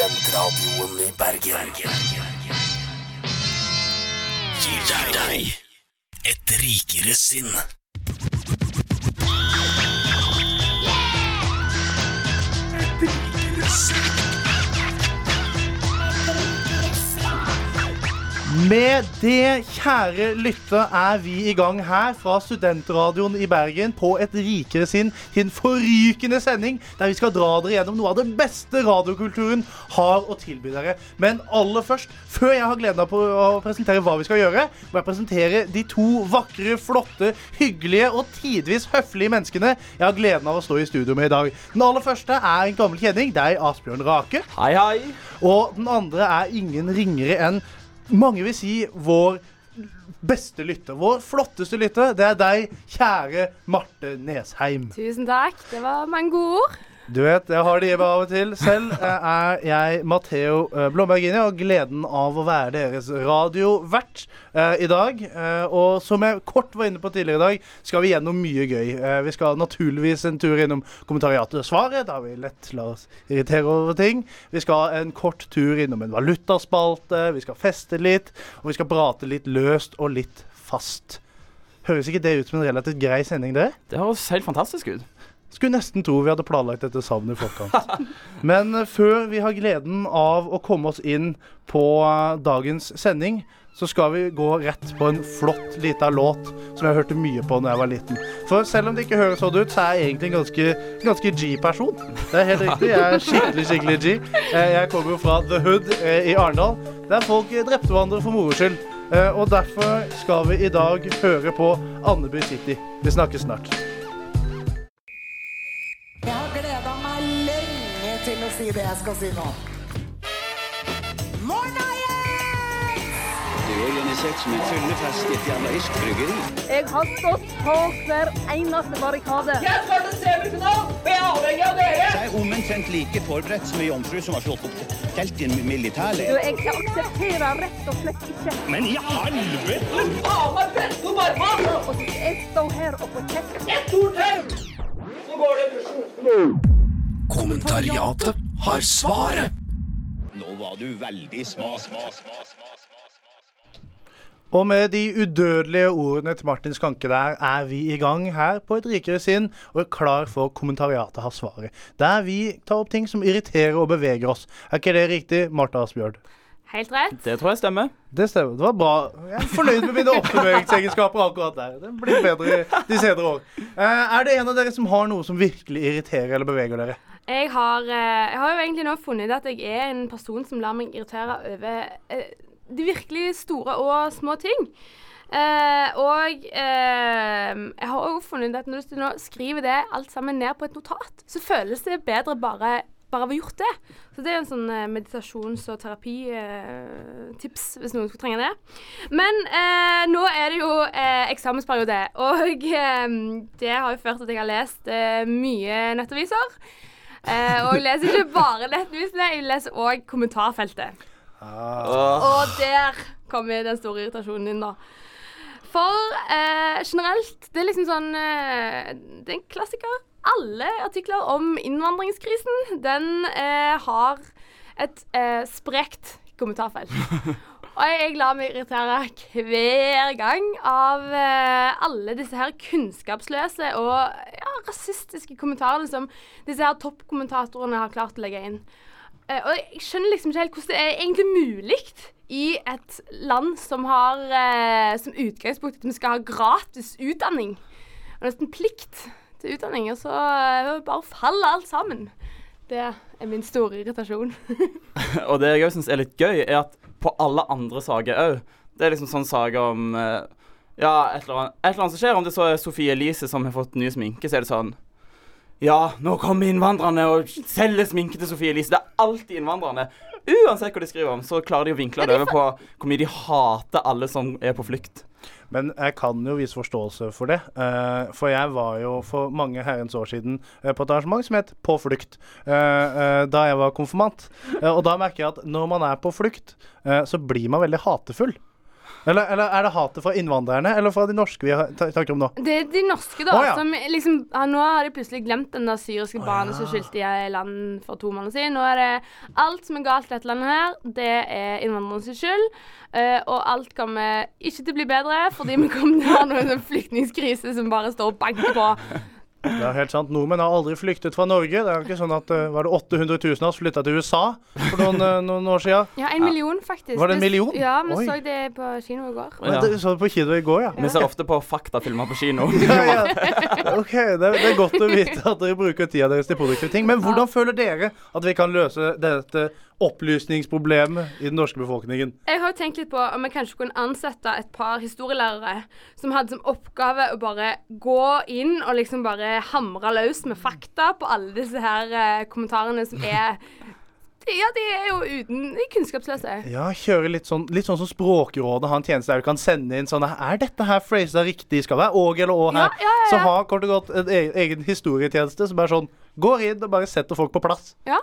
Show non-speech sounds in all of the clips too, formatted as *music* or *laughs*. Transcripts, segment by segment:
Studentradioen i Bergen. Gir deg et rikere sinn. Med det, kjære lytter, er vi i gang her fra Studentradioen i Bergen på Et rikere sinn til en forrykende sending der vi skal dra dere gjennom noe av det beste radiokulturen har å tilby dere. Men aller først, før jeg har gleden av å presentere hva vi skal gjøre, må jeg presentere de to vakre, flotte, hyggelige og tidvis høflige menneskene jeg har gleden av å stå i studio med i dag. Den aller første er en gammel kjenning, deg, Asbjørn Rake. Hei, hei. Og den andre er ingen ringere enn mange vil si vår beste lytter. Vår flotteste lytter. Det er deg, kjære Marte Nesheim. Tusen takk. Det var mange gode ord. Du vet, jeg har det i av og til. Selv eh, er jeg Matheo eh, Blombergini og gleden av å være deres radiovert eh, i dag. Og som jeg kort var inne på tidligere i dag, skal vi gjennom mye gøy. Vi skal naturligvis en tur innom kommentariatet og svaret. Da har vi lett la oss irritere over ting. Vi skal en kort tur innom en valutaspalte. Vi skal feste litt. Og vi skal prate litt løst og litt fast. Høres ikke det ut som en relativt grei sending, det? Det høres helt fantastisk ut. Skulle nesten tro vi hadde planlagt dette sammen i forkant. *laughs* Men uh, før vi har gleden av å komme oss inn på uh, dagens sending, så skal vi gå rett på en flott lita låt som jeg hørte mye på da jeg var liten. For selv om det ikke høres sånn ut, så er jeg egentlig en ganske, ganske G-person. Det er helt riktig. Jeg er skikkelig, skikkelig G. Uh, jeg kommer jo fra The Hood i Arendal, der folk drepte hverandre for moro skyld. og derfor skal vi i dag høre på Andeby City. Vi snakkes snart. Jeg har gleda meg lenge til å si det jeg skal si nå. Morna, Jens! Det er organisert som en fyllefest i et jævla irsk bryggeri. Jeg har stått på hver eneste barrikade. Jeg skal til semifinalen, og jeg er avhengig av dere! Jeg er omtrent like forberedt som ei jomfru som har slått opp telt i en Du, militærleir. jeg aksepterer rett og slett ikke Men i helvete! Faen meg presse opp armene! jeg står her og får kjeft. Et ord til! Så går det i dusjen. Kommentariatet har svaret. Nå var du veldig sma, sma, sma, sma. Og med de udødelige ordene til Martin Skanke der, er vi i gang her på Et rikere sinn og er klar for kommentariatet har svaret. Der vi tar opp ting som irriterer og beveger oss. Er ikke det riktig, Martha Asbjørn? Helt rett. Det tror jeg stemmer. Det stemmer. Det var bra. Jeg er fornøyd med mine oppbevegelsesegenskaper akkurat der. Det blir bedre de senere år. Eh, er det en av dere som har noe som virkelig irriterer eller beveger dere? Jeg har, eh, jeg har jo egentlig nå funnet ut at jeg er en person som lar meg irritere over eh, de virkelig store og små ting. Eh, og eh, jeg har òg funnet ut at når du nå skriver det alt sammen ned på et notat, så føles det bedre bare bare av å ha gjort det. Så det er en sånn eh, meditasjons- og terapitips, hvis noen skulle trenge det. Men eh, nå er det jo eh, eksamensperiode, og *laughs* eh, det har jo ført til at jeg har lest eh, mye nettaviser. Eh, og jeg leser ikke bare nettavisene, jeg leser òg kommentarfeltet. Og der kommer den store irritasjonen inn, da. For eh, generelt, det er liksom sånn eh, Det er en klassiker. Alle artikler om innvandringskrisen, den eh, har et eh, sprekt kommentarfelt. *laughs* Og jeg, jeg lar meg irritere hver gang av eh, alle disse her kunnskapsløse og ja, rasistiske kommentarene som disse her toppkommentatorene har klart å legge inn. Eh, og jeg skjønner liksom ikke helt hvordan det er egentlig mulig i et land som har eh, som utgangspunkt at vi skal ha gratis utdanning. Og nesten plikt til utdanning. Og så eh, bare faller alt sammen. Det er min store irritasjon. *laughs* Og det jeg òg syns er litt gøy, er at på alle andre saker òg Det er liksom sånn saker om eh, Ja, et eller, annet, et eller annet som skjer. Om det så er Sofie Elise som har fått ny sminke, så er det sånn Ja, nå kommer innvandrerne og selger sminke til Sofie Elise. Det er alltid innvandrerne. Uansett hva de skriver om, så klarer de å vinkle det over på hvor mye de hater alle som er på flukt. Men jeg kan jo vise forståelse for det. eh, for jeg var jo for mange herrens år siden eh, på et arrangement som het På flukt. eh, eh, da jeg var konfirmant. Og da merker jeg at når man er på flukt, eh, så blir man veldig hatefull. Eller, eller er det hatet fra innvandrerne, eller fra de norske vi snakker om nå? Det er de norske, da. Oh, ja. som liksom, ja, nå har de plutselig glemt den der syriske barnet som skyldte i land for to måneder siden. Nå er det alt som er galt i dette landet her, det er innvandrernes skyld. Uh, og alt kommer ikke til å bli bedre, fordi vi kommer til å ha noen sånn flyktningkrise som bare står og banker på. Det er helt sant. Nordmenn har aldri flyktet fra Norge. Det er jo ikke sånn at eh, Var det 800 000 av oss flytta til USA for noen, eh, noen år siden? Ja, en million, faktisk. Var det en million? Ja, vi Oi. så det på kino i går. Ja. Det så det på kino i går, ja. Vi ser ofte på faktafilmer på kino. *laughs* ja, ja. OK, det det er godt å vite at dere bruker tida deres til produktive ting. Men hvordan føler dere at vi kan løse dette opplysningsproblemet i den norske befolkningen? Jeg har jo tenkt litt på om jeg kanskje kunne ansette et par historielærere som hadde som oppgave å bare gå inn og liksom bare hamre løs med fakta på alle disse her eh, kommentarene som er Ja, de er jo uten De kunnskapsløse. Ja, kjøre litt sånn, litt sånn som Språkrådet har en tjeneste der du kan sende inn sånn Er dette her phrasa riktig? Skal det være åg eller å her? Ja, ja, ja, Så ha har kort og godt en e- egen historietjeneste som er sånn Går inn og bare setter folk på plass. Ja.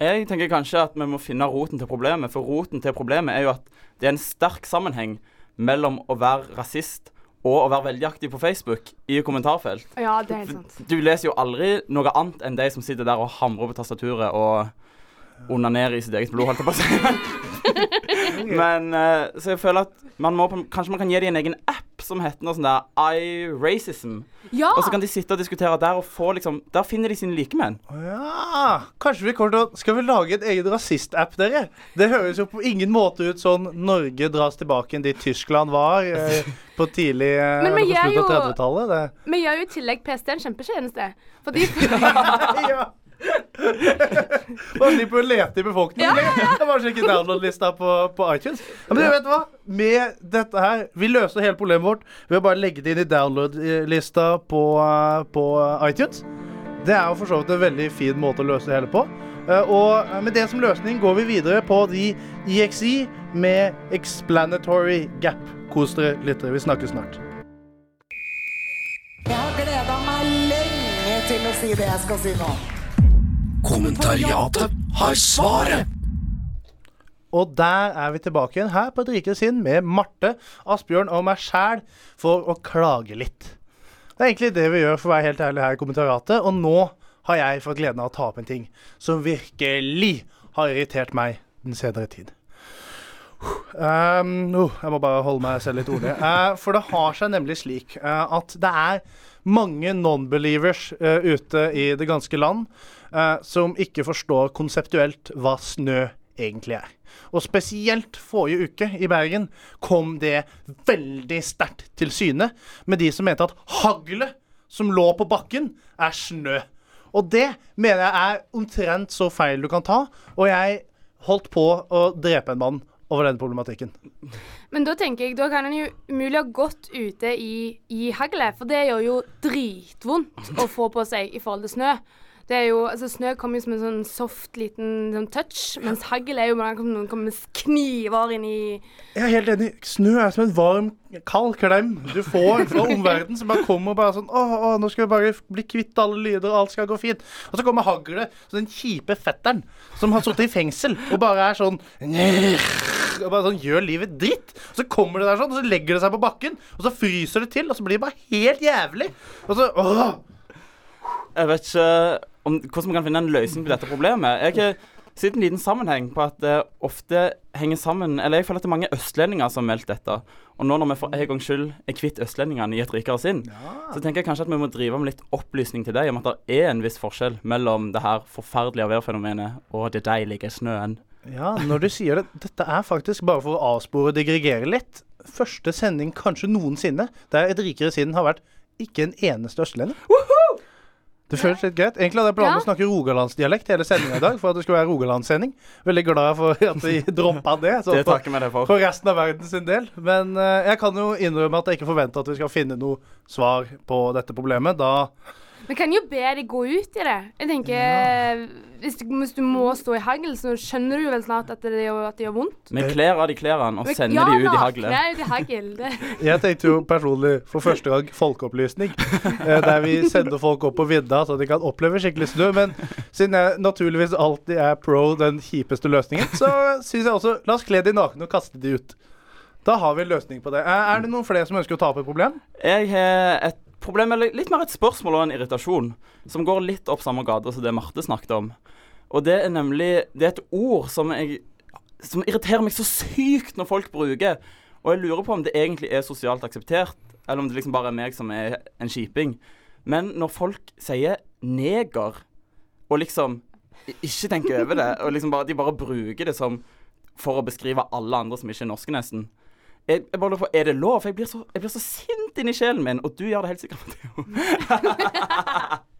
Jeg tenker kanskje at vi må finne roten til problemet, for roten til problemet er jo at det er en sterk sammenheng mellom å være rasist og å være veldig aktiv på Facebook i kommentarfelt. ja, det er helt sant. Du leser jo aldri noe annet enn de som sitter der og hamrer på tastaturet og onanerer i sitt eget blod, holdt jeg på å si. *laughs* *laughs* Men uh, så jeg føler at man må på, kanskje man kan gi dem en egen app som heter noe sånn der iRacism. Ja! Og så kan de sitte og diskutere der og få liksom Der finner de sine likemenn. Ja, kanskje vi kommer til å Skal vi lage en egen rasist-app, dere? Det høres jo på ingen måte ut sånn Norge dras tilbake inn dit Tyskland var eh, på tidlig eh, *laughs* Men vi på gjør av jo- 30-tallet. Vi gjør jo i tillegg PST en kjempetjeneste. Fordi *laughs* ja. *laughs* Bare slipper å lete i befolkningen. Ja, ja, Jeg bare sjekke download-lista på, på iTunes. Ja, men du vet hva? Med dette her Vi løser hele problemet vårt ved å bare legge det inn i download-lista på, på iTunes. Det er jo for så vidt en veldig fin måte å løse det hele på. Eh, Og med det som løsning går vi videre på de EXE med Explanatory Gap. Kos dere, litt. Vi snakkes snart. Jeg har gleda meg lenge til å si det jeg skal si nå. Kommentariatet har svaret. Og der er vi tilbake igjen her på Et rikere sinn med Marte, Asbjørn og meg sjæl for å klage litt. Det er egentlig det vi gjør, for å være helt ærlig her i kommentariatet. Og nå har jeg fått gleden av å ta opp en ting som virkelig har irritert meg den senere tid. Um, oh, jeg må bare holde meg selv litt rolig. Uh, *laughs* for det har seg nemlig slik uh, at det er mange non-believers uh, ute i det ganske land eh, som ikke forstår konseptuelt hva snø egentlig er. Og spesielt forrige uke i Bergen kom det veldig sterkt til syne med de som mente at haglet som lå på bakken, er snø. Og det mener jeg er omtrent så feil du kan ta. Og jeg holdt på å drepe en mann over den problematikken. Men da tenker jeg, da kan en jo umulig ha gått ute i, i haglet, for det gjør jo dritvondt å få på seg i forhold til snø. Det er jo, altså Snø kommer jo som en sånn soft liten sånn touch, mens hagl er jo bare som noen kommer med kniver inn i Jeg er helt enig. Snø er som en varm, kald klem du får fra omverdenen som bare kommer og bare sånn Å, å, nå skal vi bare bli kvitt alle lyder, og alt skal gå fint. Og så kommer haglet, så den kjipe fetteren som har sittet i fengsel og bare er sånn og bare sånn gjør livet dritt. Og så kommer det der sånn, og så legger det seg på bakken, og så fryser det til, og så blir det bare helt jævlig. Og så åh. Jeg vet ikke om, hvordan vi kan finne en løsning på dette problemet. Jeg har sett en liten sammenheng på at det ofte henger sammen Eller jeg føler at det er mange østlendinger som har meldt dette. Og nå når vi for en gangs skyld er kvitt østlendingene i et rikere sinn, så tenker jeg kanskje at vi må drive med litt opplysning til deg om at det er en viss forskjell mellom det her forferdelige værfenomenet og det deilige snøen. Ja, når du sier det. Dette er faktisk bare for å avspore og digregere litt. Første sending kanskje noensinne der Et rikere sinn har vært ikke en eneste østlending. Det føles litt greit. Egentlig hadde jeg planen om å Ja. snakke rogalandsdialekt hele sendinga i dag. For at det skulle være rogalandssending. Veldig glad for at vi *laughs* droppa det. Så Det for, deg for. for resten av verden sin del. Men uh, jeg kan jo innrømme at jeg ikke forventer at vi skal finne noe svar på dette problemet. Da Vi kan jo be de gå ut i det. Jeg tenker, hvis, du, hvis du må stå i hagl, så skjønner du jo vel snart at det, gjør- at det gjør vondt. Vi kler av de klærne og Men- sender ja, de ut i haglet. Ja, ut i hagl. *laughs* Jeg tenkte jo personlig for første gang folkeopplysning. eh, Der vi sender folk opp på vidda så de kan oppleve skikkelig snø. Men siden jeg naturligvis alltid er pro den kjipeste løsningen, så syns jeg også La oss kle de nakne og kaste de ut. Da har vi en løsning på det. Er det noen flere som ønsker å ta opp et problem? Jeg har et problem, eller litt mer et spørsmål og en irritasjon, som går litt opp samme gate som det Marte snakket om. Og det er nemlig Det er et ord som jeg Som irriterer meg så sykt når folk bruker. Og jeg lurer på om det egentlig er sosialt akseptert, eller om det liksom bare er meg som er en kjiping. Men når folk sier 'neger', og liksom ikke tenker over det, og liksom bare, de bare bruker det som for å beskrive alle andre som ikke er norske, nesten. Jeg, jeg bare lurer på, Er det lov? For jeg blir så, jeg så sint inni sjelen min, og du gjør det helt sikkert, Matheo. *laughs*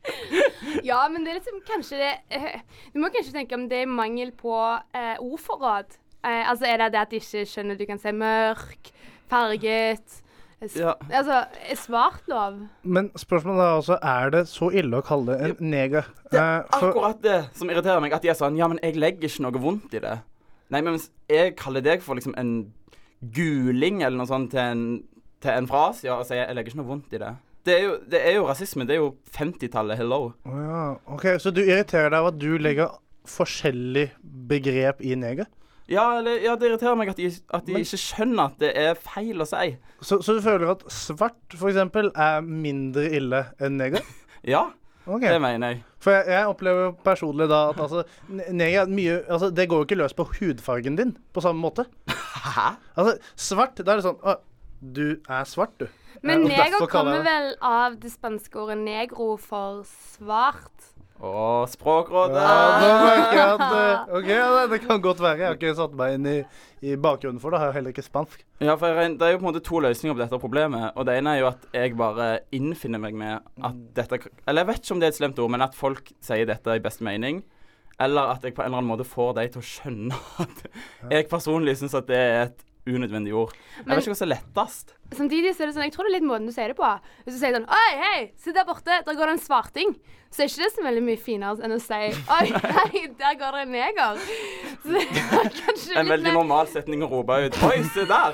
Ja, men det er liksom kanskje det eh, Du må kanskje tenke om det er mangel på eh, ordforråd. Eh, altså er det det at de ikke skjønner at du kan si mørk, farget eh, Ja. Altså, er svart lov? Men spørsmålet er også er det så ille å kalle det en neger. Det for, Akkurat det som irriterer meg, at de er sånn Ja, men jeg legger ikke noe vondt i det. Nei, men hvis jeg kaller deg for liksom en guling eller noe sånt til en, til en fra Asia og sier jeg legger ikke noe vondt i det. Det er jo, det er jo rasisme. Det er jo 50-tallet. Hello. Å ja. OK, så du irriterer deg over at du legger forskjellig begrep i neger? Ja, eller, ja det irriterer meg at de, at de Men- ikke skjønner at det er feil å si. Så, så du føler at svart f.eks. er mindre ille enn neger? *laughs* Ja, Okay. det mener jeg. For jeg, jeg opplever personlig da at altså, neger er mye Altså, det går jo ikke løs på hudfargen din på samme måte. *laughs* Hæ? Altså, svart, da er det sånn du er svart, du. Men Eh, neger kommer det- vel av det spanske ordet negro for svart. Å, Språkrådet. Ja, at eh, OK, det- det kan godt være. Jeg har ikke satt meg inn i, i bakgrunnen for det. Jeg har heller ikke spansk. Ja, for jeg, regner- Det er jo på en måte to løsninger på dette problemet. Og Det ene er jo at jeg bare innfinner meg med at dette Eller jeg vet ikke om det er et slemt ord, men at folk sier dette i beste mening. Eller at jeg på en eller annen måte får dem til å skjønne *laughs* at jeg personlig syns at det er et unødvendig ord. Jeg Men- vet ikke hva som er lettest. Samtidig så er det sånn, jeg tror det er litt måten du sier det på. Hvis du sier sånn Oi, hei, se der borte, der går det en svarting. Så er ikke det så veldig mye finere enn å si Oi, hei, der går det en neger. Så er kanskje En veldig normal setning å rope ut. Oi, se der!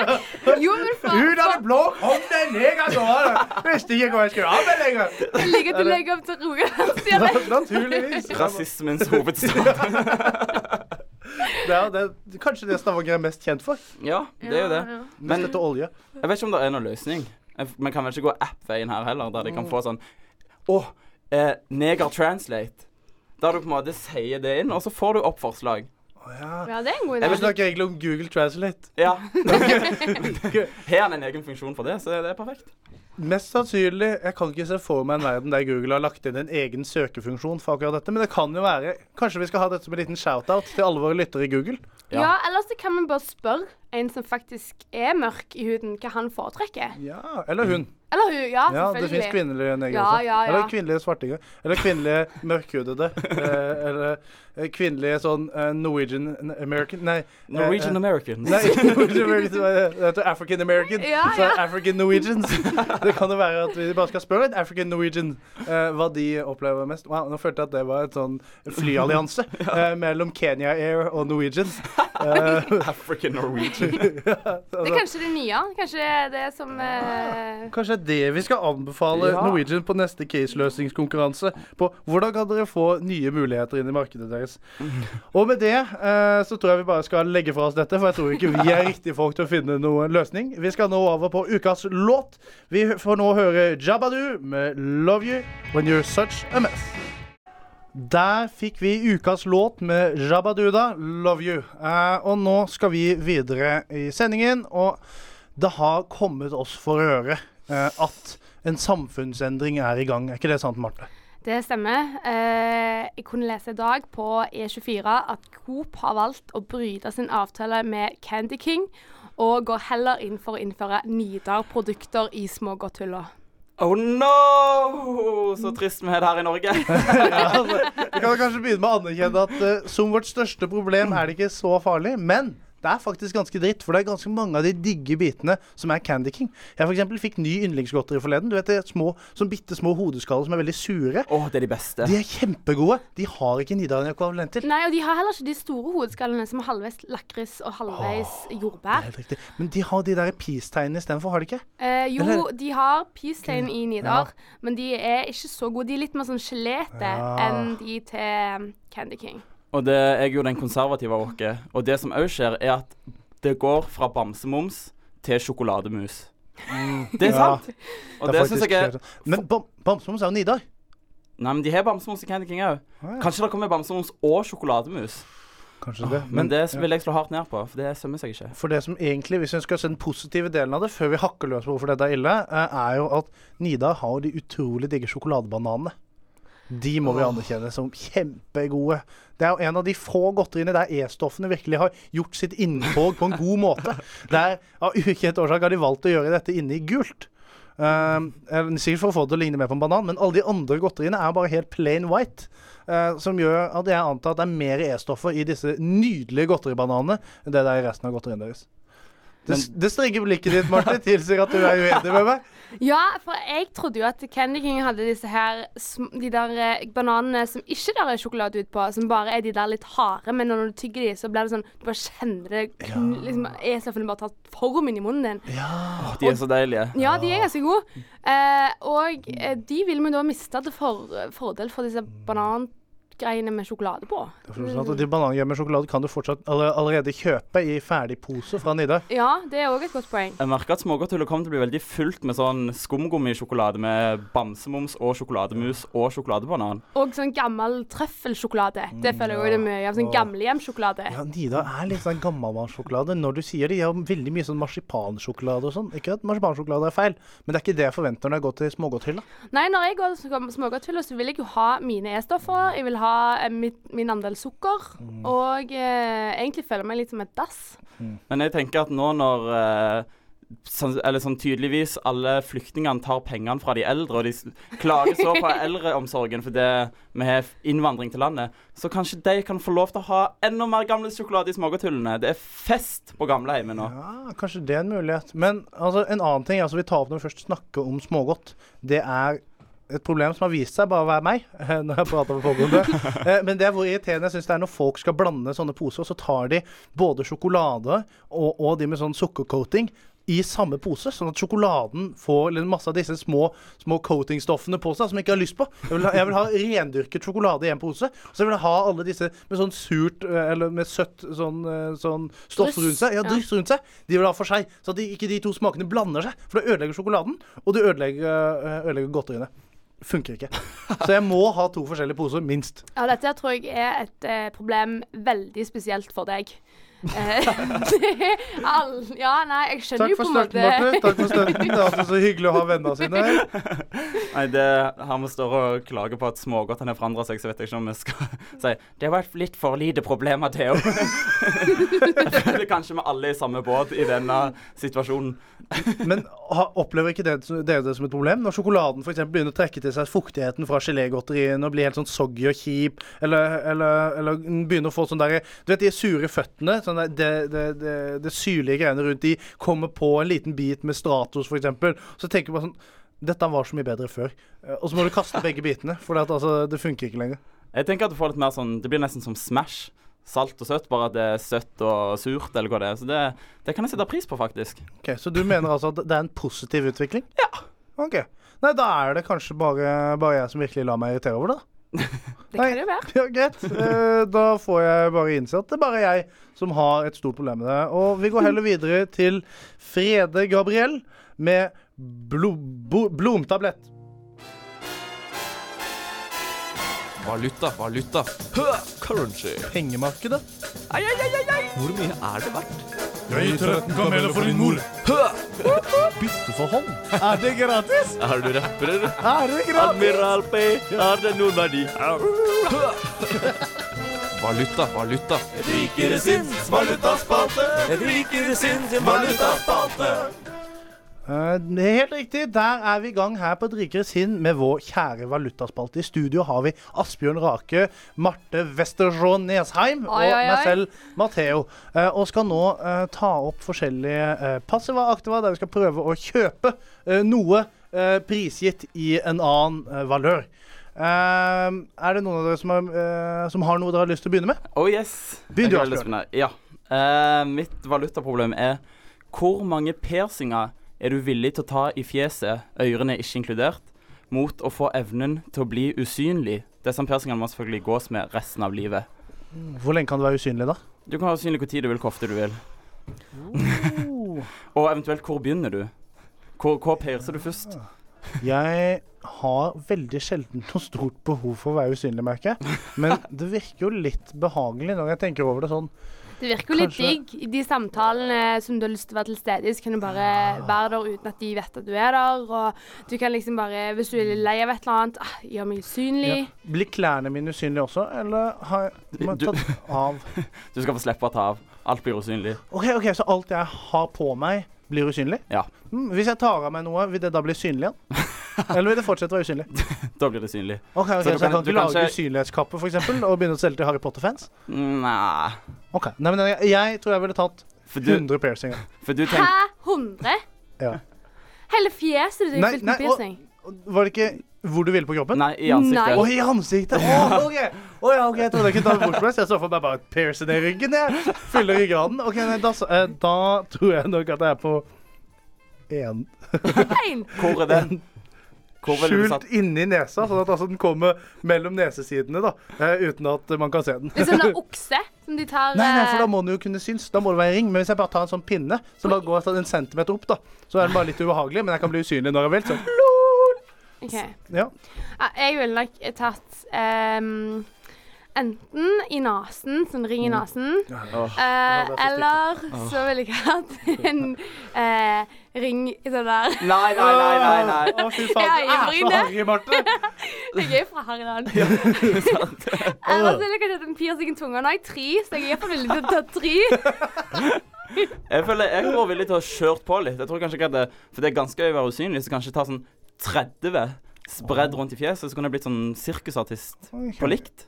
*laughs* Jo, men for, Ut av det blå kom det en neger gående! Visste ikke hva jeg skulle av meg lenger. Jeg liker til å legge opp til rogalandsdialekt. Naturligvis. Rasismens hovedstad. *laughs* Det er, det er kanskje det Stavanger er mest kjent for. Ja, det er jo det. Men jeg vet ikke om det er noen løsning. Vi kan vel ikke gå app-veien her heller, der de kan få sånn Å, eh, Neger Translate. Der du på en måte sier det inn, og så får du opp forslag. Oh, ja. Ja, det er en god idé. Jeg vil snakke egentlig om Google Translate. Ja. *laughs* *laughs* Har han en egen funksjon for det, så det er perfekt. Mest sannsynlig Jeg kan ikke se for meg en verden der Google har lagt inn en egen søkefunksjon for akkurat dette, men det kan jo være Kanskje vi skal ha dette som en liten shout-out til alle våre lyttere i Google? Ja. Ja, eller så kan vi bare spørre en som faktisk er mørk i huden, hva han foretrekker. Ja, eller hun. Eller hun, ja, Ja, det fins kvinnelige negere Ja, også. ja, ja. Eller kvinnelige svartinger. Eller kvinnelige mørkhudede. *laughs* eh, eller kvinnelige sånn eh, Norwegian American Nei. eh, Norwegian eh, Americans. Nei, *laughs* Norwegian American, det heter African American. Ja, Så. African Norwegians. *laughs* Det kan jo være at vi bare skal spørre et African Norwegian eh, hva de opplever mest. Wow, nå følte jeg at det var et sånn flyallianse *laughs* eh, mellom Kenya Air og Norwegians. Eh, African Norwegian. Det er kanskje det nye. Kanskje det er det som uh... Kanskje det vi skal anbefale Ja. Norwegian på neste caseløsningskonkurranse. På hvordan kan dere få nye muligheter inn i markedet deres. Og med det eh, så tror jeg vi bare skal legge fra oss dette, for jeg tror ikke vi er riktige folk til å finne noen løsning. Vi skal nå over på ukas låt. Vi får nå høre Jabadu med 'Love You When You're Such A Mess'. Der fikk vi ukas låt med Jabaduda, 'Love You'. Eh, og nå skal vi videre i sendingen. Og det har kommet oss for øre eh, at en samfunnsendring er i gang. Er ikke det sant, Marte? Det stemmer. Eh, jeg kunne lese i dag på E24 at Coop har valgt å bryte sin avtale med Candy King, og går heller inn for å innføre Nidar-produkter i smågodthylla. Oh no! Så trist vi er her i Norge. Ja, *laughs* altså, vi kan kanskje begynne med å anerkjenne at uh, som vårt største problem er det ikke så farlig. Men det er faktisk ganske dritt, for det er ganske mange av de digge bitene som er Candy King. Jeg eksempel fikk ny yndlingsgodteri forleden. Du vet det små, sånn bitte små hodeskaller som er veldig sure. Oh, det er de beste. De er kjempegode. De har ikke Nidar-ekvivalenter. Nei, og de har heller ikke de store hodeskallene som er halvveis lakris og halvveis jordbær. Det er Helt riktig. Men de har de der peace-tegnene istedenfor, har de ikke? Eh, jo, Eller- de har peace-tegn i Nidar, men de er ikke så gode. De er litt mer sånn gelete Ja. enn de til Candy King. Og det, er jo den konservative av oss. Og det som òg skjer, er at det går fra bamsemums til sjokolademus. Det er Ja, sant. Og det, syns jeg er Men bam Bamsemums er jo Nidar. Nei, men de har bamsemums i Candy King òg. Ah, ja. Kanskje det kommer bamsemums og sjokolademus. Kanskje det. Men det vil jeg slå hardt ned på, for det sømmer seg ikke. For det som egentlig, Hvis vi skal se den positive delen av det, før vi hakker løs på hvorfor dette er ille, eh, er jo at Nidar har de utrolig digge sjokoladebananene. De må vi anerkjenne som kjempegode. Det er jo en av de få godteriene der E-stoffene virkelig har gjort sitt inntog på en god måte. Der Av ukjent årsak har de valgt å gjøre dette inne i gult. Um, sikkert for å få det til å ligne mer på en banan, men alle de andre godteriene er bare helt plain white. Uh, som gjør at jeg antar at det er mer E-stoffer i disse nydelige godteribananene enn det det er i resten av godteriene deres. Det, det strenge blikket ditt, Martin, tilsier at du er uenig med meg. Ja, for jeg trodde jo at Candy King hadde disse her De der eh, bananene som ikke der er sjokolade utpå, som bare er de der litt harde, men når du tygger de, så blir det sånn Du bare kjenner det kn liksom, E-stoffene bare tar formen i munnen din. Ja, De er så deilige. Ja, de er ganske gode. Eh, og eh, de vil vi da miste til for, fordel for disse banangreiene med sjokolade på. Det er sånn at De banangreiene med sjokolade kan du fortsatt allerede kjøpe i ferdig pose fra Nidar. Ja, det er òg et godt poeng. Jeg merker at smågodthullet kommer til å bli veldig fullt med sånn skumgummisjokolade med bamsemums og sjokolademus og sjokoladebanan. Og sånn gammel trøffelsjokolade. Det føler jeg òg det er mye av. Sånn gamlehjemsjokolade. Ja, Nidar er litt sånn gammelmannssjokolade. Når du sier det, de har veldig mye sånn marsipansjokolade og sånn. Ikke at marsipansjokolade er feil, men det er ikke det jeg forventer når jeg går til smågodthylla. Nei, når jeg går til smågodthylla, så vil jeg jo ha mine E-stoffer. Jeg vil ha eh, mitt, min andel sukker. Og eh, egentlig føler jeg meg litt som et dass. Men jeg tenker at nå når eh, sånn, eller sånn tydeligvis alle flyktningene tar pengene fra de eldre, og de klager så på *laughs* eldreomsorgen fordi vi har innvandring til landet, så kanskje de kan få lov til å ha enda mer gamle sjokolade i smågodthullene. Det er fest på gamleheimet nå. Ja, kanskje det er en mulighet. Men altså, en annen ting altså, vi tar opp når vi først snakker om smågodt, det er et problem som har vist seg bare å være meg. *laughs* når jeg prater med folk om det. *laughs* Eh, Men det er hvor irriterende jeg syns det er når folk skal blande sånne poser, og så tar de både sjokolade og, og de med sånn sukkercoating i samme pose, sånn at sjokoladen får masse av disse små, små coatingstoffene på seg som jeg ikke har lyst på. Jeg vil ha, jeg vil ha rendyrket sjokolade i en pose, og så vil jeg ha alle disse med sånn surt eh, eller med søtt sånn, eh, sånn stoff rundt seg. Ja, dryss rundt seg. De vil ha for seg, så at de, ikke de to smakene blander seg. For det ødelegger sjokoladen, og det ødelegger, ødelegger godteriene. Funker ikke. Så jeg må ha to forskjellige poser, minst. Ja, dette tror jeg er et eh, problem veldig spesielt for deg. Eh, det *laughs* all, ja, nei, jeg skjønner jo på en måte Takk for støtten. Det er alltid så hyggelig å ha vennene sine her. *laughs* Nei, det, Her vi står og klager på at smågodtene har forandra seg, så vet jeg ikke om vi skal *laughs* si Det har vært litt for lite problemer, Theo. jeg føler kanskje vi alle er i samme båt i denne situasjonen. Men ha, opplever ikke dere det som et problem? Når sjokoladen eksempel begynner å trekke til seg fuktigheten fra gelégodteriene og blir helt sånn soggy og kjip, eller, eller, eller begynner å få sånn derre Du vet de sure føttene? Sånn der, det, det, det, det syrlige greiene rundt de kommer på en liten bit med Stratos, eksempel. Så tenker du bare sånn Dette var så mye bedre før. Eh, Og så må du kaste begge bitene, for det, altså, det funker ikke lenger. Jeg tenker at du får litt mer sånn Det blir nesten som Smash. Salt og søtt, bare at det er søtt og surt, eller hva det er. Så det, det kan jeg sette pris på, faktisk. Ok, Så du mener altså at det er en positiv utvikling? Ja. Ok. Nei, da er det kanskje bare, bare jeg som virkelig lar meg irritere over det. da. Det kan det være. Ja, Greit. Eh, da får jeg bare innse at det er bare jeg som har et stort problem med det. Og vi går heller videre til Frede Gabriel med blo blomtablett. Valuta, valuta. Hø, currency. Pengemarkedet. Ai, ai, ai, ai. Hvor mye er det verdt? Jeg gir 13 kameler for din mor. hånd? Er det gratis? Er du rapper, eller? Er det gratis? Admiral P, har det noen verdi? Valuta, valuta. Rikere sinns valutaspalte. Rikere sinns valutaspalte. Eh, det er helt riktig. Der er vi i gang her på Drikere rikere sinn med vår kjære valutaspalte. I studio har vi Asbjørn Rake, Marte Westerjå Nesheim og Oi, oi, oi. meg selv, Matheo. Eh, og skal nå eh, ta opp forskjellige passiva aktiva der vi skal prøve å kjøpe eh, noe prisgitt i en annen valør. Er det noen av dere som har, eh, som har noe dere har lyst til å begynne med? Oh yes. Begynn du, Asbjørn. Ja. Eh, mitt valutaproblem er hvor mange piercinger er du villig til å ta i fjeset, ørene ikke inkludert, mot å få evnen til å bli usynlig? Disse piercingene må selvfølgelig gås med resten av livet. Hvor lenge kan du være usynlig, da? Du kan være usynlig hvor tid du vil, hvor ofte du vil. Oh. *laughs* Og eventuelt, hvor begynner du? Hvor, hvor piercer du først? Jeg har veldig sjelden noe stort behov for å være usynlig, merker jeg. Men det virker jo litt behagelig når jeg tenker over det sånn. Det virker jo litt digg i de samtalene som du har lyst til å være til stede i. Så kan du bare være der uten at de vet at du er der. Og du kan liksom bare, hvis du er lei av et eller annet, ah, gjøre meg usynlig. Ja. Blir klærne mine usynlige også, eller har jeg jeg tatt av? *laughs* Du skal få slippe å ta av. Alt blir usynlig. OK, ok, så alt jeg har på meg, blir usynlig? Ja. Mm, hvis jeg tar av meg noe, vil det da bli synlig igjen? *laughs* Eller vil det fortsette å være usynlig? Da blir det synlig. Ok, ok, Så Så, du jeg kan- kan du ikke lage kanskje... usynlighetskappe for eksempel, og begynne å selge til Harry Potter-fans? Nei. Ok, Nei, men jeg, jeg tror jeg ville tatt For du, 100 piercinger. for du Hæ? tenker 100? Ja. Hele fjeset ditt er Nei, fylt nei, med piercing. Var det ikke hvor du ville på kroppen? Nei, i ansiktet. Å, i ansiktet! Å, OK! Å, ja, ok, Jeg trodde jeg kunne ta det bort fra meg. så Jeg så for meg bare et piercing i ryggen. Jeg fyller ryggraden. Ok, nei, da, så- eh, da tror jeg nok at jeg er på én. Én. Hvor er den? Skjult inni nesa, sånn at altså, den kommer mellom nesesidene, da, eh, uten at man kan se den. Det er sånn en *laughs* okse som de tar Nei, nei, for da eh, må den jo kunne synes. Da må det være en ring. Men hvis jeg bare tar en sånn pinne som bare går sånn en centimeter opp, da, så er den bare litt ubehagelig, men jeg kan bli usynlig når jeg vil. Sånn. ok. Ja. Ja, Jeg ville nok tatt um, enten i nesen, sånn ring i nesen, mm. ja, ja. Uh, eller så ville jeg hatt en eh, ring i det der Nei, nei, nei, nei. nei. Å, fy faen. Ja, Du er så øyenbrynene. harry, Marte. *laughs* Jeg er fra Harland. sant. Ellers ville jeg kanskje hatt en piercing i tunga. Nå er jeg tre, så jeg er iallfall villig til å ta tre. *laughs* Jeg føler jeg går villig til å ha kjørt på litt. Jeg tror kanskje ikke at det, For det er ganske gøy å være usynlig, så kanskje ta sånn 30 spredd rundt i fjeset, så kunne jeg blitt sånn sirkusartist på likt.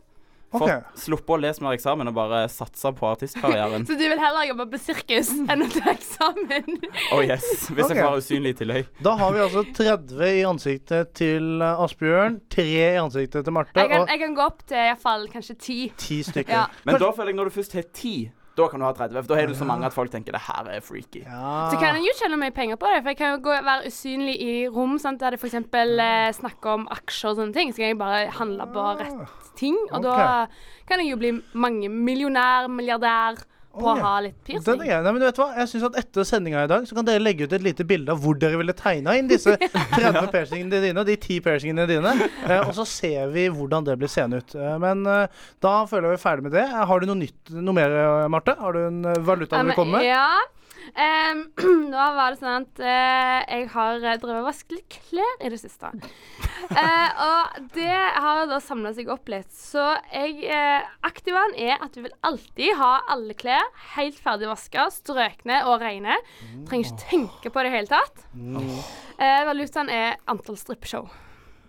For Ok. sluppe å lese mer eksamen og bare satsa på artistkarrieren. *laughs* Så du vil heller jobbe på sirkus enn å ta eksamen? Oh yes. Hvis okay. jeg får usynlig tillegg. Da har vi altså 30 i ansiktet til eh, Asbjørn, 3 i ansiktet til Marte, Jeg kan, og jeg kan gå opp til iallfall kanskje ti. 10 stykker. Ja. Men da føler jeg når du først har 10, da kan du ha 30. For da har du så mange at folk tenker det her er freaky. Ja. Så kan jeg jo tjene mye penger på det, for jeg kan jo gå, være usynlig i rom sant, der det f.eks. Eh, snakker om aksjer og sånne ting. Så kan jeg bare handle på rett ting, og da kan jeg jo bli mangemillionær, milliardær på å ha litt piercing. er. Nei, men du hva? Jeg synes at Etter sendinga i dag så kan dere legge ut et lite bilde av hvor dere ville tegna inn disse *laughs* 30 piercingene dine og de 10 piercingene dine. Eh, og så ser vi hvordan det blir seende ut. Eh, men eh, da føler jeg vi er ferdig med det. Eh, Har du noe nytt, noe mer, eh, Marte? Har du en eh, valuta du vil komme med? Ja. Em, *clears throat* nå var det sånn at uh, jeg har drevet og vasket litt klær i det siste. Uh, *laughs* og det har da samla seg opp litt. Så jeg uh, Aktivaen er at du vil alltid ha alle klær helt ferdig vaska, strøkne og rene. Trenger ikke tenke på det i det hele tatt. Uh, valutaen er antall strippeshow.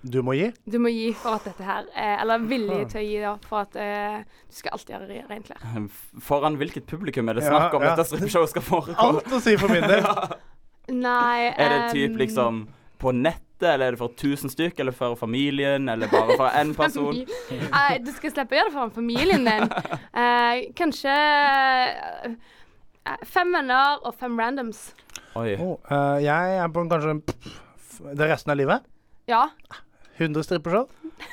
Du må gi? Du må gi for at dette her eh, Eller villig til å gi da, for at eh, du skal alltid ha re- rent klær. *laughs* Foran hvilket publikum er det Ja, snakk om ja. dette strippeshowet skal foregå? Alt å si for min del. *laughs* Nei Er det typ liksom på nettet, eller er det for 1000 stykk, eller for familien, eller bare for én *laughs* person? Nei, du skal slippe å gjøre det foran familien din. Eh, kanskje eh, fem venner og fem randoms. Oi. Oh, uh, jeg er på kanskje pff, det resten av livet. Ja. 100 strippeshow.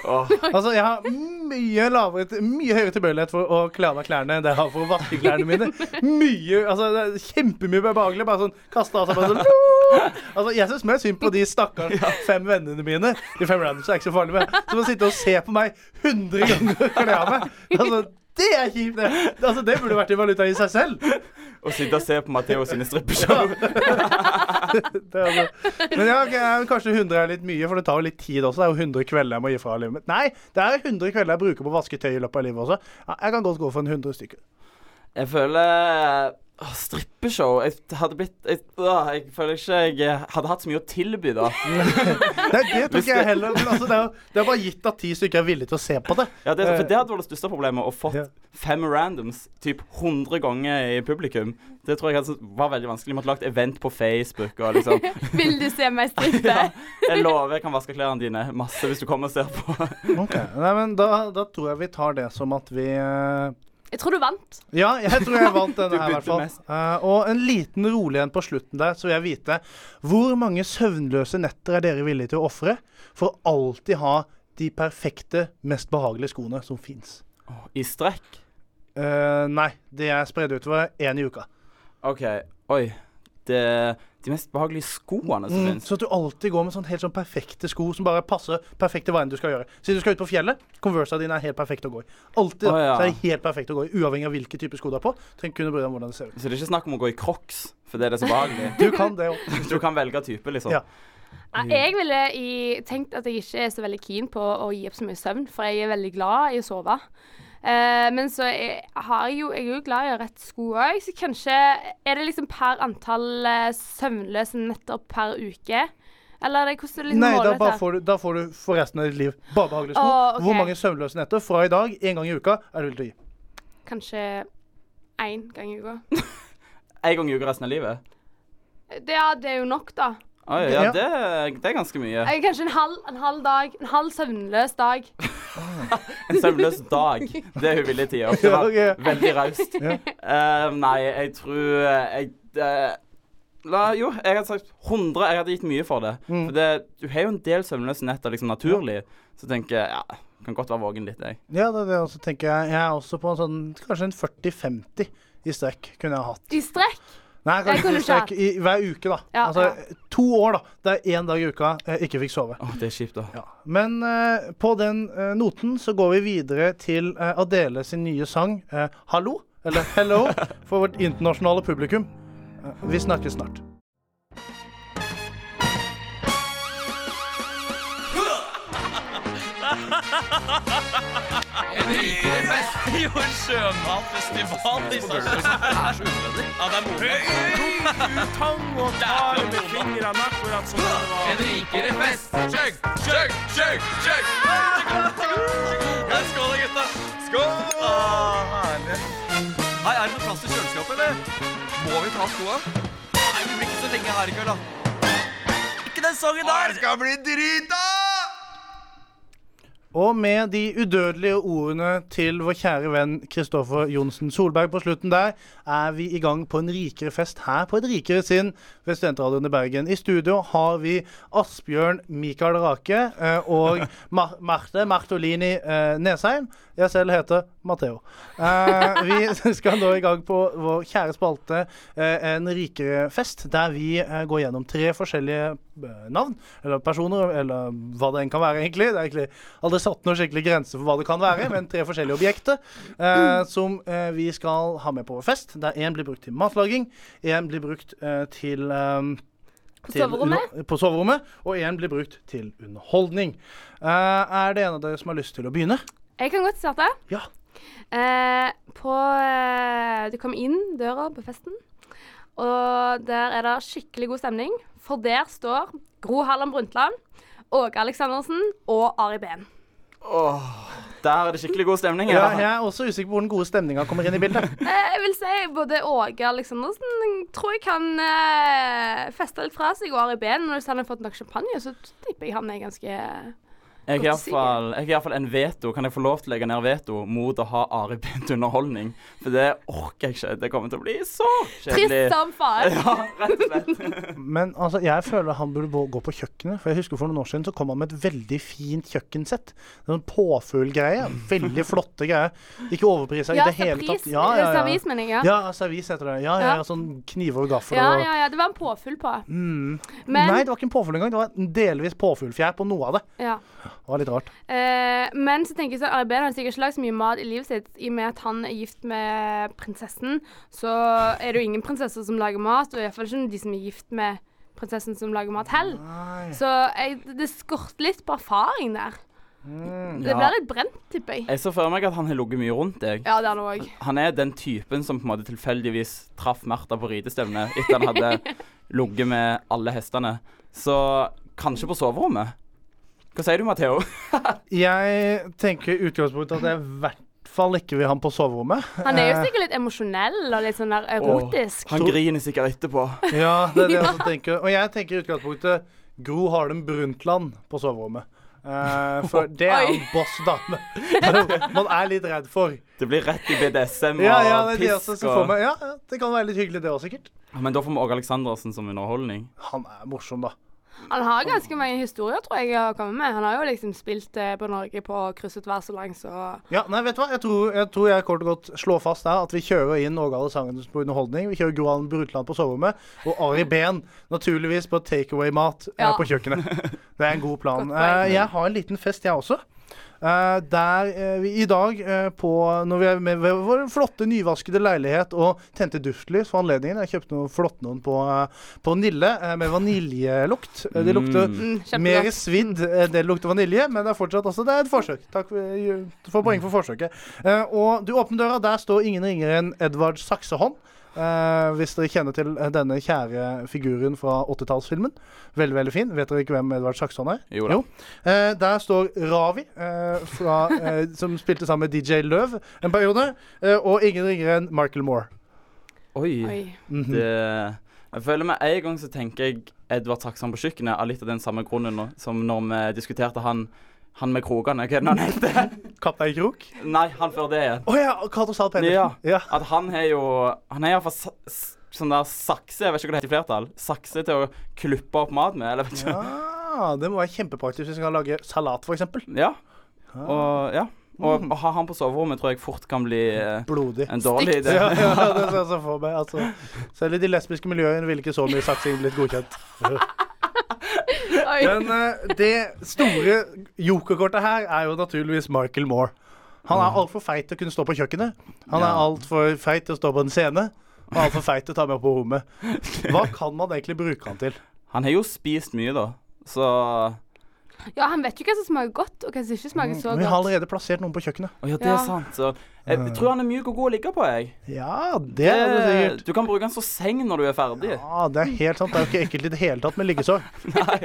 Oh. Altså, jeg har mye lavere Mye høyere tilbøyelighet for å kle av meg klærne enn det jeg har for å vaske klærne mine. Mye, altså det er Kjempemye behagelig. Bare sånn kaste av seg bare sånn *laughs* Altså, Jeg syns mer synd på de stakkars fem vennene mine. De fem randoms er ikke så farlige. Som å sitte og se på meg 100 ganger og kle av meg. Altså, det er kjipt, det. Altså, det burde vært i valuta i seg selv. Å sitte og se på Matteo sine strippeshow. *laughs* Er altså. Men ja, okay, kanskje 100 er litt mye, for det tar jo litt tid også. Det er jo 100 kvelder jeg må gi fra livet mitt. Nei, det er 100 kvelder jeg bruker på å vaske tøy i løpet av livet også. Ja, jeg kan godt gå for en 100 stykker. Jeg føler åh, Strippeshow Jeg hadde blitt jeg, åh, jeg føler ikke jeg hadde hatt så mye å tilby da. *laughs* det, det tror ikke jeg heller. Men altså, det, er, det er bare gitt at ti stykker er villige til å se på det. Ja, det, for det hadde vært det største problemet. Å fått fem randoms typ 100 ganger i publikum. Det tror jeg altså, var veldig vanskelig. Måtte lagt event på Facebook og liksom *laughs* Vil du se meg strippe? *laughs* ja, Jeg lover jeg kan vaske klærne dine masse hvis du kommer og ser på. Ok, Nei, men da, da tror jeg vi tar det som at vi eh, Jeg tror du vant. Ja, jeg tror jeg vant denne *laughs* her, i hvert fall. Uh. Eh, og en liten rolig en på slutten der, så vil jeg vite Hvor mange søvnløse netter er dere villige til å ofre for å alltid ha de perfekte, mest behagelige skoene som fins? I strekk. nei, de er spredd utover én i uka. OK. Oi. Det, de mest behagelige skoene som Mm, finnes. så at du alltid går med sånn helt sånn perfekte sko som bare passer perfekt til hva enn du skal gjøre. Siden du skal ut på fjellet. Conversa dine er helt perfekte å gå i. Alltid da, ja. så er de helt perfekte å gå i, uavhengig av hvilken type sko du har på. Trenger kun å bry deg om hvordan det ser ut. Så det er ikke snakk om å gå i crocs, for det er det så behagelig. *laughs* Du kan det òg. *laughs* Du kan velge type, liksom. Ja. Ja, jeg ville tenkt at jeg ikke er så veldig keen på å gi opp så mye søvn, for jeg er veldig glad i å sove. Eh, men så jeg, har jo Jeg er jo glad i å ha rett sko òg, så kanskje Er det liksom per antall eh, søvnløse netter per uke? Eller er det hvordan er det liksom Nei, da, bare får du, da får du for resten av ditt liv bare behagelige sko. Oh, okay. Hvor mange søvnløse netter fra i dag, én gang i uka, er du villig til å gi? Kanskje én gang i uka. *laughs* En gang i uka resten av livet. Det, ja, det er jo nok, da. Oi, ja, Ja. det, det er ganske mye. Eh, Kanskje en halv, en halv dag. En halv søvnløs dag. *laughs* En søvnløs dag. Det er hun villig til å gjøre. Det var veldig raust. Eh, nei, jeg tror jeg uh, la, Jo, jeg hadde sagt 100. Jeg hadde gitt mye for det. Mm. For det, du har jo en del søvnløse netter liksom naturlig. Så tenker jeg ja, kan godt være vågen litt, jeg. Ja, det er det også, tenker jeg. Jeg er også på en sånn kanskje en 40-50 i strekk kunne jeg hatt. I strekk. Nei, Jeg kanskje kunne i ikke i, hver uke, da. Ja, altså to år, da. Det er én dag i uka jeg ikke fikk sove. Åh, det er kjipt, da. Ja. Men eh, på den eh, noten så går vi videre til eh, Adele sin nye sang eh, 'Hallo', eller 'Hello', *laughs* for vårt internasjonale publikum. Eh, vi snakkes snart. *laughs* Det er unødvendig. Ja, det er moro. Tang og tar med fingrene akkurat som det var. En rikere fest. Chug, chug, chug, chug. Skål, gutta. Skål. herlig. Hei, er det noe plass til kjøleskapet, eller? Må vi ta skoa? Nei, vi blir ikke så lenge her i kveld, da. Ikke den sangen der. Det skal bli drita! Og med de udødelige ordene til vår kjære venn Kristoffer Johnsen Solberg på slutten der, er vi i gang på en rikere fest her på et rikere sinn ved Studentradioen i Bergen. I studio har vi Asbjørn Mikael Rake eh, og Mar Marte Martolini eh, Nesheim. Jeg selv heter Matheo. Eh, vi *laughs* skal nå i gang på vår kjære spalte eh, En rikere fest, der vi eh, går gjennom tre forskjellige eh, navn, eller personer, eller hva det enn kan være, egentlig. Det er egentlig aldri satt noen skikkelig grense for hva det kan være, men tre forskjellige objekter eh, som eh, vi skal ha med på vår fest. Der én blir brukt til matlaging, én blir brukt til På soverommet? på soverommet, og én blir brukt til underholdning. Uh, er det en av dere som har lyst til å begynne? Jeg kan godt starte. Ja. Eh, på eh, Du kommer inn døra på festen, og der er det skikkelig god stemning. For der står Gro Harlem Brundtland, Åge Aleksandersen og Ari Behn. Der er det skikkelig god stemning. Ja, jeg er også usikker på hvor den gode stemninga kommer inn i bildet. *laughs* Eh, jeg vil si både Åge Aleksandersen tror jeg kan eh, feste litt fra seg, og Ari Behn. Når han har fått nok champagne, så tipper jeg han er ganske Jeg har iallfall i en veto. Kan jeg få lov til å legge ned veto mot å ha Ari Bent underholdning? For det orker jeg ikke. Det kommer til å bli så trist kjedelig. som faen. *laughs* Ja, rett og slett. *laughs* Men altså, jeg føler han burde gå- på kjøkkenet. For jeg husker For noen år siden så kom han med et veldig fint kjøkkensett. Sånn påfuglgreie. Veldig flotte greier. Ikke overprisa i Ja, det hele tatt. Ja, ja, ja. servis, mener jeg. Ja. Ja, servis heter det. Ja, ja, Ja. sånn kniver og gaffel. Ja, og ja, ja. Det var en påfugl på. Mm. Men Nei, det var ikke en påfugl engang. Det var en delvis påfuglfjær på noe av det. ja. Det var litt rart. Eh, men så tenker jeg så arbeider han har sikkert ikke lagd så mye mat i livet sitt. I og med at han er gift med prinsessen, så er det jo ingen prinsesser som lager mat. Og iallfall ikke de som er gift med prinsessen som lager mat heller. Nei. Så jeg, det skorter litt på erfaring der. Mm. Det blir litt brent, tipper jeg. Jeg så for meg at han har ligget mye rundt deg. Ja, det er han òg. Han er den typen som på en måte tilfeldigvis traff Martha på ridestevnet etter han hadde *laughs* ligget med alle hestene. Så kanskje på soverommet. Hva sier du, Matheo? *laughs* Jeg tenker i utgangspunktet at jeg i hvert fall ikke vil ha han på soverommet. Han er jo Eh, sikkert litt emosjonell og litt sånn der erotisk. Han griner sikkert etterpå. *laughs* Ja, det er det jeg *laughs* også tenker. Og jeg tenker i utgangspunktet Gro Harlem Brundtland på soverommet. Uh, for det er jo en boss dame. Man er litt redd for. Det blir rett i BDSM Ja, ja, og det er det pisk og. Ja, det kan være litt hyggelig, det òg, sikkert. Men da får vi Åge Aleksandersen som underholdning. Han er morsom, da. Han har ganske mange historier, tror jeg, å komme med. Han har jo liksom spilt eh, på Norge på kryss og tvers og langs og Ja, nei, vet du hva? Jeg tror, jeg tror jeg kort og godt slår fast der at vi kjører inn Åge Sangens på underholdning. Vi kjører Gro Brutland Brundtland på soverommet. Og Ari Behn naturligvis på takeaway-mat eh, Ja. på kjøkkenet. *laughs* Det er en god plan. Godt poeng. Eh, jeg har en liten fest, jeg også. Eh, der uh, vi i dag, uh, på, når vi er med ved vår flotte nyvaskede leilighet og tente duftlys for anledningen Jeg kjøpte noen flotte noen på, på Nille med vaniljelukt. Det lukter mm, mer svidd enn det lukter vanilje, men det er fortsatt altså, det er et forsøk. Takk for, for poeng for forsøket. Og du åpner døra, der står ingen ringere enn Edvard Saksehånd. Eh, hvis dere kjenner til eh, denne kjære figuren fra 80-tallsfilmen. Veldig veldig fin. Vet dere ikke hvem Edvard Saksson er? Jo da. Uh, der står Ravi, uh, fra, *laughs* som spilte sammen med DJ Løv en periode. Eh, og ingen ringere enn Michael Moore. Oi. Oi. Mhm. Det Jeg føler med en gang så tenker jeg Edvard Saksson på kjøkkenet av litt av den samme grunnen som når vi diskuterte han han med krokene. Hva er det han heter? *laughs* Kaptein Krok? Nei, han før det igjen. Å ja! Cato Zahl Pedersen. Ja. Ja. At han har jo Han har iallfall sånn der sakse, jeg vet ikke hva det heter i flertall, sakse til å kluppe opp mat med, eller vet ikke. Ja, det må være kjempepraktisk hvis vi skal lage salat, f.eks. Ja. Og ja. Og å ha han på soverommet tror jeg fort kan bli eh, Blodig. en dårlig idé. Ja, ja, det *laughs* ser jeg så for meg. Altså, selv i de lesbiske miljøene ville ikke så mye saksing blitt godkjent. *laughs* *laughs* Men uh, det store jokerkortet her er jo naturligvis Michael Moore. Han er altfor feit til å kunne stå på kjøkkenet. Han er altfor feit til å stå på en scene. Og altfor feit til å ta med på rommet. *laughs* Hva kan man egentlig bruke han til? Han har jo spist mye, da. Så Ja, han vet jo hva som smaker godt, og hva som ikke smaker så godt. Vi har allerede plassert noen på kjøkkenet. Å ja, det er Ja. sant. Så jeg tror han er mjuk og god å ligge på, jeg. Ja, det er det sikkert. Du kan bruke han som seng når du er ferdig. Ja, det er helt sant. Det er jo ikke ekkelt i det hele tatt med liggesår. *laughs* Nei.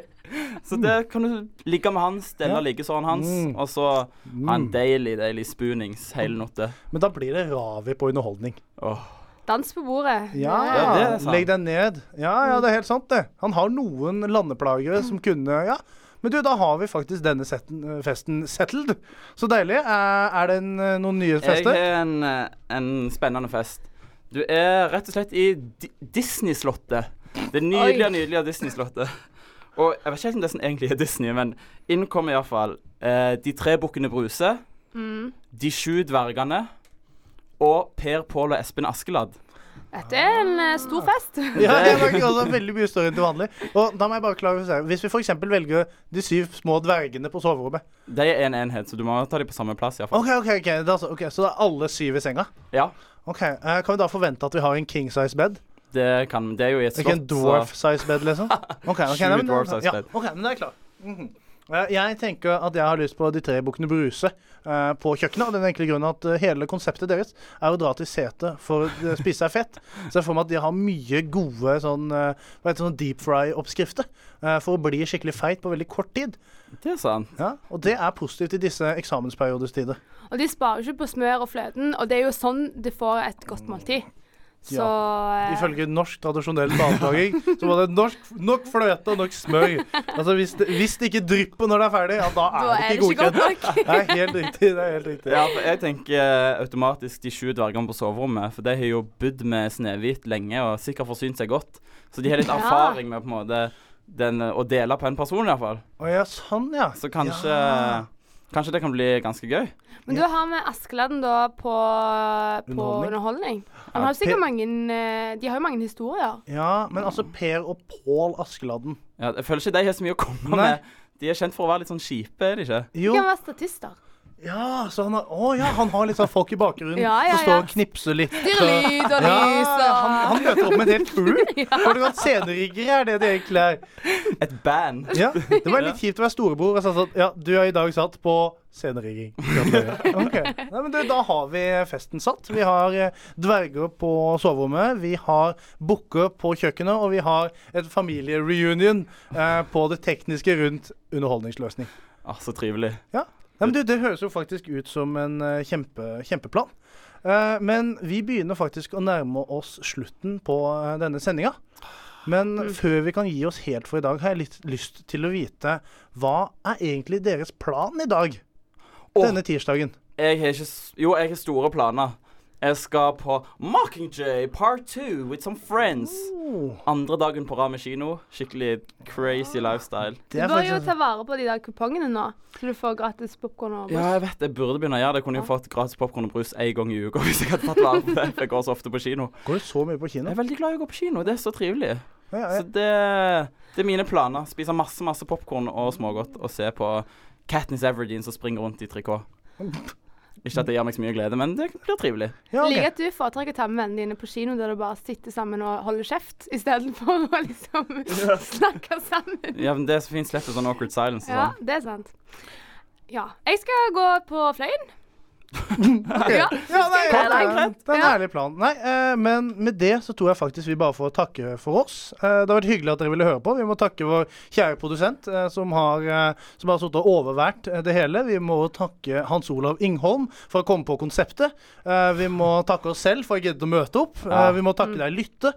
Så det kan du ligge med han, stelle Ja. liggesåren hans, Mm. og så ha en deilig, deilig spoonings hele natta. Men da blir det Ravi på underholdning. Åh. Dans på bordet. Ja, Ja, det er sant. legg deg ned. Ja, ja, det er helt sant, det. Han har noen landeplagere som kunne Ja. Men du, da har vi faktisk denne setten, festen settled. Så deilig. Er, er det en, eh, noen nye Jeg fester? har en, eh, en spennende fest. Du er rett og slett i Disney-slottet. Det nydelige, Oi. nydelige Disney-slottet. Og jeg vet ikke helt om det som egentlig er Disney, men inn kommer iallfall eh, De tre bukkene Bruse, Mm. De sju dvergene og Per, Pål og Espen Askeladd. Dette er en uh, stor fest. *laughs* Ja, det var *laughs* også veldig mye større enn til vanlig. Og da må jeg bare klarifisere. Hvis vi f.eks. velger de syv små dvergene på soverommet De er en enhet, så du må ta dem på samme plass, iallfall. Okay, ok, ok, det er altså, ok, Så det er alle syv i senga? Ja, Ok, uh, Kan vi da forvente at vi har en king size bed? det, kan, det er jo i et slott. Ikke en dwarf size bed, liksom? *laughs* Ok, okay, Sju men, dwarf size ja, bed. ok, men det er klart. Mm Eh, Jeg tenker at jeg har lyst på De tre bukkene Bruse eh, på kjøkkenet. Og den enkle grunnen at eh, hele konseptet deres er å dra til setet for å spise seg fett. Så jeg får meg at de har mye gode sånn, eh, hva heter det, sånn deep fry-oppskrifter eh, for å bli skikkelig feit på veldig kort tid. Det er sant. Ja, og det er positivt i disse eksamensperiodestider. Og de sparer ikke på smør og fløten, og det er jo sånn du får et godt måltid. Så eh, Ifølge norsk tradisjonell matlaging så var det norsk, nok fløte og nok smør. Altså hvis det, hvis det ikke drypper når det er ferdig, ja, da er da det ikke ikke godt godkjent. nok. Det er helt riktig. det er helt riktig. Ja, jeg tenker eh, automatisk de sju dvergene på soverommet. For de har jo bodd med Snehvit lenge og sikkert forsynt seg godt. Så de har litt erfaring med på en måte den, eh, å dele på en person, iallfall. Å ja, sånn ja. Så kanskje Ja. Kanskje det kan bli ganske gøy. Men du har med Askeladden da på, på Underholdning. underholdning. Han Ja, har jo sikkert mange eh, De har jo mange historier. Ja, men altså Per og Pål Askeladden Ja, jeg føler ikke de har så mye å komme Nei. med. De er kjent for å være litt sånn kjipe, er de ikke? De kan være statister. Ja, så han har Å ja, han har litt sånn folk i bakgrunnen Ja, ja, som står og knipser litt. Styrer lyd og *laughs* Ja, lys og han, han møter opp med en helt crew. For det Sceneriggere er det det egentlig er. Et band. Ja, Det var litt kjipt å være storebror og si sånn Ja, du har i dag satt på scenerigging. Okay. Nei, men du, da har vi festen satt. Vi har eh, dverger på soverommet. Vi har bukker på kjøkkenet, og vi har et familiereunion eh, på det tekniske rundt underholdningsløsning. Ah, så trivelig. Nei, men du, Det høres jo faktisk ut som en eh, kjempe, kjempeplan. Uh, men vi begynner faktisk å nærme oss slutten på eh, denne sendinga. Men før vi kan gi oss helt for i dag, har jeg litt lyst til å vite hva er egentlig deres plan i dag? Oh, Denne tirsdagen. Jeg har ikke Jo, jeg har store planer. Jeg skal på Mockingjay part two with some friends. Andre dagen på rad med kino. Skikkelig crazy lifestyle. Du er bør jo ta vare på de der kupongene nå, så du får gratis popkorn og brus. Ja, jeg vet jeg burde begynne å gjøre det. Kunne jo fått gratis popkorn og brus én gang i uka *laughs* hvis jeg hadde tatt vare på det. For jeg går så ofte på kino. Går du så mye på kino? Jeg er veldig glad i å gå på kino. Det er så trivelig. Ja, ja, Så det, det er mine planer. Spise masse masse popkorn og smågodt og se på Katniss Everdeen som springer rundt i trikot. *laughs* Ikke at det gjør meg så mye glede, men det blir trivelig. ja, okay. liker at du foretrekker å ta med vennene dine på kino der du bare sitter sammen og holder kjeft, istedenfor å liksom *laughs* snakke sammen. Ja, men Det er så fint slipper sånn awkward silence. og Ja, sånn. det er sant. Ja. Jeg skal gå på Fløyen. Ok. Ja. Ja, nei, Skal det er, er en Ja. ærlig plan. Nei, eh, men med det så tror jeg faktisk vi bare får takke for oss. Eh, det har vært hyggelig at dere ville høre på. Vi må takke vår kjære produsent eh, som har, eh, som har sittet og overvært eh, det hele. Vi må takke Hans Olav Ingholm for å komme på konseptet. Eh, vi må takke oss selv for å gidde å møte opp. Ja. Vi må takke deg, Lytte,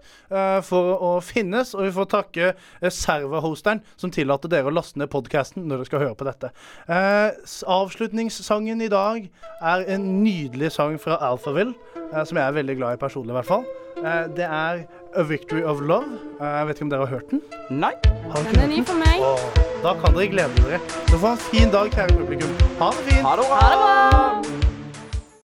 for å finnes. Og vi får takke serverhosteren som tillater dere å laste ned podkasten når dere skal høre på dette. Eh, avslutningssangen i dag er en nydelig sang fra Alphaville, eh, som jeg er veldig glad i personlig, i hvert fall. Eh, det er A Victory of Love. Eh, jeg vet ikke om dere har hørt den? Nei. Har Den er ny for meg. Åh, da kan dere glede dere. Så få en fin dag, kjære publikum. Ha det fint. Ha det bra. Ha det bra.